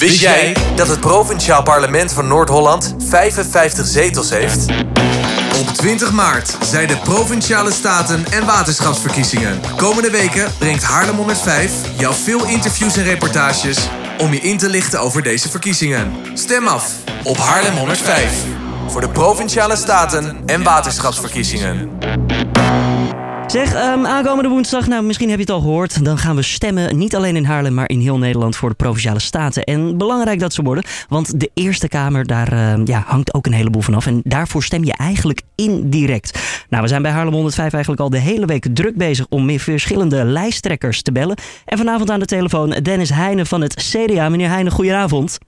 Wist jij dat het Provinciaal Parlement van Noord-Holland 55 zetels heeft? Op 20 maart zijn de Provinciale Staten- en Waterschapsverkiezingen. Komende weken brengt Haarlem 105 jou veel interviews en reportages om je in te lichten over deze verkiezingen. Stem af op Haarlem 105 voor de Provinciale Staten- en Waterschapsverkiezingen. Zeg, ehm, aankomende woensdag, nou misschien heb je het al gehoord, dan gaan we stemmen niet alleen in Haarlem, maar in heel Nederland voor de Provinciale Staten. En belangrijk dat ze worden, want de Eerste Kamer, daar ehm, ja, hangt ook een heleboel van af. En daarvoor stem je eigenlijk indirect. Nou, we zijn bij Haarlem 105 eigenlijk al de hele week druk bezig om meer verschillende lijsttrekkers te bellen. En vanavond aan de telefoon Dennis Heijnen van het CDA. Meneer Heijnen, goedenavond.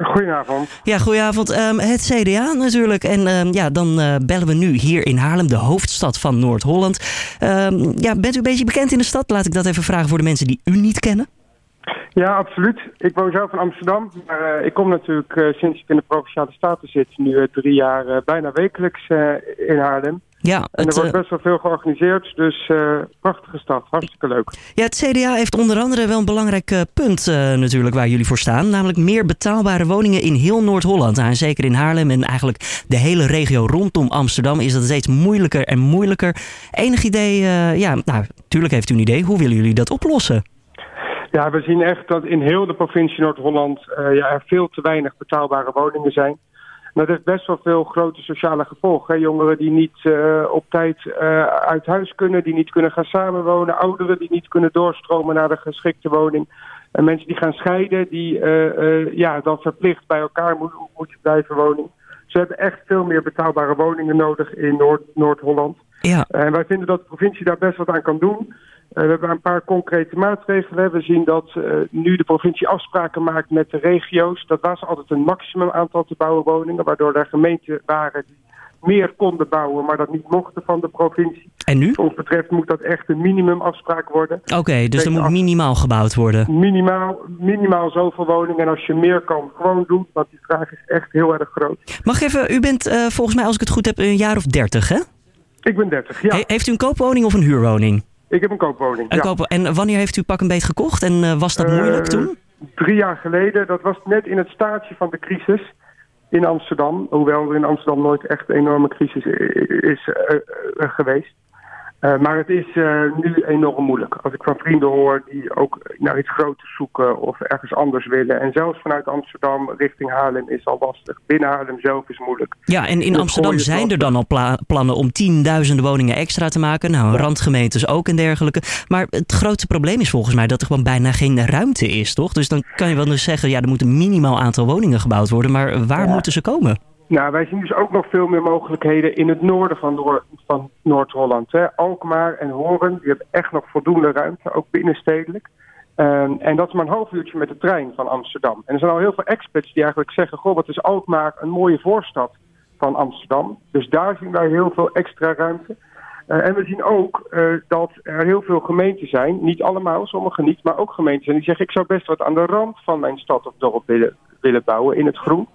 Goedenavond. Ja, goedenavond. Ehm, het CDA natuurlijk. En ehm, ja, dan eh, bellen we nu hier in Haarlem, de hoofdstad van Noord-Holland. Ehm, ja, bent u een beetje bekend in de stad? Laat ik dat even vragen voor de mensen die u niet kennen. Ja, absoluut. Ik woon zelf in Amsterdam. Maar eh, ik kom natuurlijk eh, sinds ik in de Provinciale Staten zit, nu drie jaar bijna wekelijks in Haarlem. Ja, En er het, wordt eh, best wel veel georganiseerd, dus eh, prachtige stad, hartstikke leuk. ja, het CDA heeft onder andere wel een belangrijk eh, punt natuurlijk waar jullie voor staan. Namelijk meer betaalbare woningen in heel Noord-Holland. Nou, en zeker in Haarlem en eigenlijk de hele regio rondom Amsterdam is dat steeds moeilijker en moeilijker. Enig idee, ja, nou, natuurlijk heeft u een idee. Hoe willen jullie dat oplossen? Ja, we zien echt dat in heel de provincie Noord-Holland ja, er veel te weinig betaalbare woningen zijn. En dat heeft best wel veel grote sociale gevolgen. Hè. Jongeren die niet eh, op tijd eh, uit huis kunnen, die niet kunnen gaan samenwonen. Ouderen die niet kunnen doorstromen naar de geschikte woning. En mensen die gaan scheiden, die eh, ja, dan verplicht bij elkaar moet- moeten blijven wonen. Ze hebben echt veel meer betaalbare woningen nodig in Noord- Noord-Holland. Ja, En wij vinden dat de provincie daar best wat aan kan doen. Eh, we hebben een paar concrete maatregelen. We zien dat eh, nu de provincie afspraken maakt met de regio's. Dat was altijd een maximum aantal te bouwen woningen, waardoor er gemeenten waren die meer konden bouwen, maar dat niet mochten van de provincie. en nu? Wat ons betreft moet dat echt een minimumafspraak worden. Oké, dus er moet minimaal gebouwd worden. Minimaal, minimaal zoveel woningen. En als je meer kan, gewoon doen. Want die vraag is echt heel erg groot. Mag even, u bent eh, volgens mij, als ik het goed heb, een jaar of dertig, hè? Ik ben 30, ja. He- heeft u een koopwoning of een huurwoning? Ik heb een koopwoning. Een ja. koop- en wanneer heeft u pak een beet gekocht en eh, was dat moeilijk Eh, toen? Drie jaar geleden. Dat was net in het staartje van de crisis in Amsterdam. Hoewel er in Amsterdam nooit echt een enorme crisis is eh, geweest. Eh, maar het is eh, nu enorm moeilijk. Als ik van vrienden hoor die ook naar iets groters zoeken of ergens anders willen. En zelfs vanuit Amsterdam richting Haarlem is al lastig. Binnen Haarlem zelf is moeilijk. Ja, en in Amsterdam zijn er dan al pla- plannen om tienduizenden woningen extra te maken. Nou, randgemeentes ook en dergelijke. Maar het grootste probleem is volgens mij dat er gewoon bijna geen ruimte is, toch? Dus dan kan je wel dus zeggen, ja, er moet een minimaal aantal woningen gebouwd worden. Maar waar moeten ze komen? Nou, wij zien dus ook nog veel meer mogelijkheden in het noorden van, van Noord-Holland. Alkmaar en Horen, die hebben echt nog voldoende ruimte, ook binnenstedelijk. Ehm, en dat is maar een half uurtje met de trein van Amsterdam. En er zijn al heel veel experts die eigenlijk zeggen... goh, wat is Alkmaar een mooie voorstad van Amsterdam. Dus daar zien wij heel veel extra ruimte. Eh, en we zien ook eh, dat er heel veel gemeenten zijn, niet allemaal, sommige niet, maar ook gemeenten zijn die zeggen... ik zou best wat aan de rand van mijn stad of dorp willen, willen bouwen, in het groen.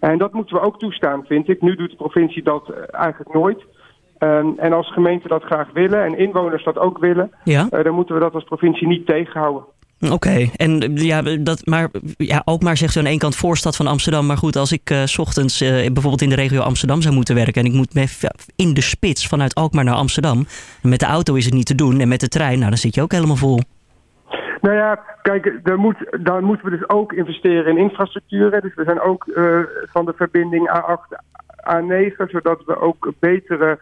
En dat moeten we ook toestaan, vind ik. Nu doet de provincie dat eh, eigenlijk nooit. Ehm, en als gemeenten dat graag willen en inwoners dat ook willen, Ja, eh, dan moeten we dat als provincie niet tegenhouden. oké. En eh, ja, dat, maar ja, Alkmaar zegt zo aan één kant voorstad van Amsterdam. Maar goed, als ik s ochtends bijvoorbeeld in de regio Amsterdam zou moeten werken... en ik moet in de spits vanuit Alkmaar naar Amsterdam... met de auto is het niet te doen en met de trein, nou, dan zit je ook helemaal vol. Nou ja, kijk, daar, moet, daar moeten we dus ook investeren in infrastructuur. Dus we zijn ook eh, van de verbinding A8, A9, zodat we ook betere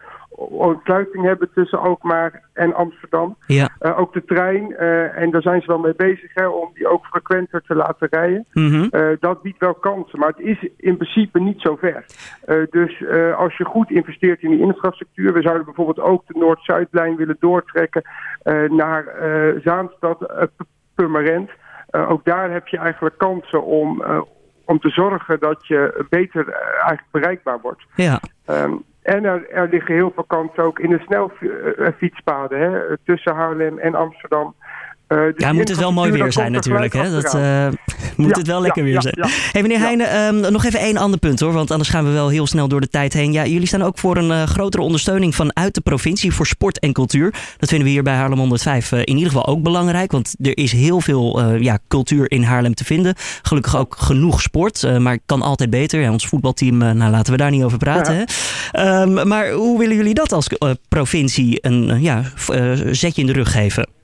ontsluiting hebben tussen Alkmaar en Amsterdam. Ja. Eh, ook de trein, eh, en daar zijn ze wel mee bezig hè, om die ook frequenter te laten rijden. Mhm. Eh, dat biedt wel kansen, maar het is in principe niet zo ver. Dus als je goed investeert in die infrastructuur, we zouden bijvoorbeeld ook de Noord-Zuidlijn willen doortrekken naar Zaanstad, Purmerend. Ook daar heb je eigenlijk kansen om, om te zorgen dat je beter eigenlijk bereikbaar wordt. Ja. Ehm, en er, er liggen heel veel kansen ook in de snelfietspaden hè, tussen Haarlem en Amsterdam. Eh, dus Ja, moet het wel mooi weer zijn natuurlijk. Hè? Dat, eh, Moet het wel lekker weer zijn. Hey, meneer Heijnen, ehm, nog even één ander punt hoor. Want anders gaan we wel heel snel door de tijd heen. Ja, jullie staan ook voor een grotere ondersteuning vanuit de provincie voor sport en cultuur. Dat vinden we hier bij Haarlem 105 in ieder geval ook belangrijk. Want er is heel veel ja, cultuur in Haarlem te vinden. Gelukkig ook genoeg sport. maar kan altijd beter. Ja, ons voetbalteam, nou laten we daar niet over praten. Hè? Ehm, maar hoe willen jullie dat als provincie een ja, zetje in de rug geven?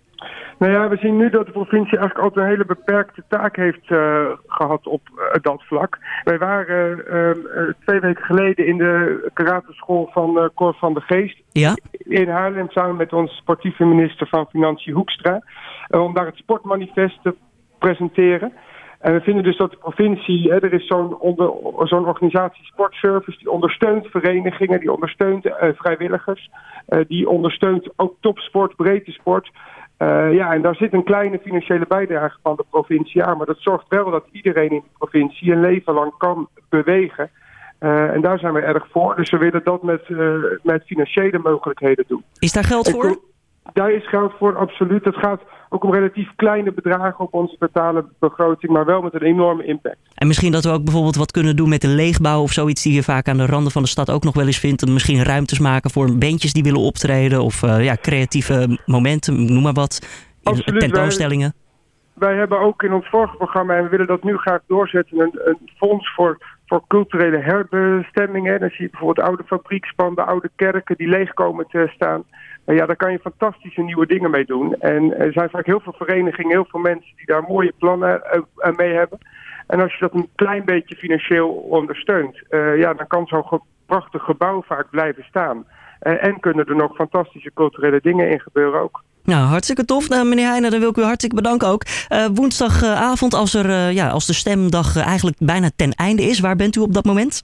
Nou ja, we zien nu dat de provincie eigenlijk altijd een hele beperkte taak heeft uh, gehad op uh, dat vlak. Wij waren uh, twee weken geleden in de karateschool van Cor van de Geest ja? in Haarlem samen met onze sportieve minister van Financiën Hoekstra. om daar het sportmanifest te presenteren. En we vinden dus dat de provincie, hè, er is zo'n zo'n organisatie Sportservice, die ondersteunt verenigingen, die ondersteunt vrijwilligers, die ondersteunt ook topsport, breedte sport. Uh, ja, en daar zit een kleine financiële bijdrage van de provincie aan. Maar dat zorgt wel dat iedereen in de provincie een leven lang kan bewegen. Uh, en daar zijn we erg voor. Dus we willen dat met, uh, met financiële mogelijkheden doen. Is daar geld voor? Daar is geld voor, absoluut. Het gaat ook om relatief kleine bedragen op onze totale begroting, maar wel met een enorme impact. En misschien dat we ook bijvoorbeeld wat kunnen doen met de leegbouw of zoiets die je vaak aan de randen van de stad ook nog wel eens vindt. Misschien ruimtes maken voor bandjes die willen optreden of uh, ja, creatieve momenten, noem maar wat. Absoluut, tentoonstellingen. Wij, wij, hebben ook in ons vorige programma, en we willen dat nu graag doorzetten, een, een fonds voor voor culturele herbestemmingen. Dan zie je bijvoorbeeld oude fabriekspanden, oude kerken die leeg komen te staan. En ja, daar kan je fantastische nieuwe dingen mee doen. En er zijn vaak heel veel verenigingen, heel veel mensen die daar mooie plannen uh, mee hebben. En als je dat een klein beetje financieel ondersteunt, uh, ja, dan kan zo'n prachtig gebouw vaak blijven staan. En kunnen er nog fantastische culturele dingen in gebeuren ook. Nou, hartstikke tof. Nou, meneer Heijnen, dan wil ik u hartstikke bedanken ook. Woensdagavond, als, er, ja, als de stemdag eigenlijk bijna ten einde is, waar bent u op dat moment?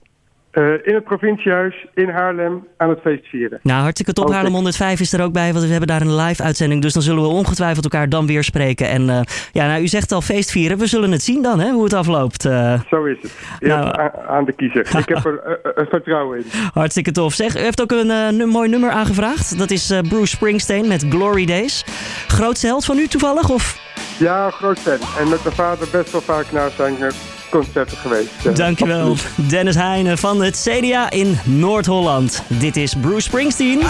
Uh, in het provinciehuis in Haarlem aan het feest vieren. Nou, hartstikke top. Okay. Haarlem 105 is er ook bij, want we hebben daar een live uitzending. Dus dan zullen we ongetwijfeld elkaar dan weer spreken. En uh, ja, nou, u zegt al feest vieren. We zullen het zien dan, hè, hoe het afloopt. Uh, Zo is het. Nou, aan de kiezer. Ik heb er vertrouwen in. Hartstikke tof. Zeg, u heeft ook een, een mooi nummer aangevraagd. Dat is Bruce Springsteen met Glory Days. Grootste held van u toevallig? Of? Ja, groot fan. En met mijn vader best wel vaak naar zijn concerten geweest. Ja, Dankjewel, absoluut. Dennis Heijnen van het CDA in Noord-Holland. Dit is Bruce Springsteen.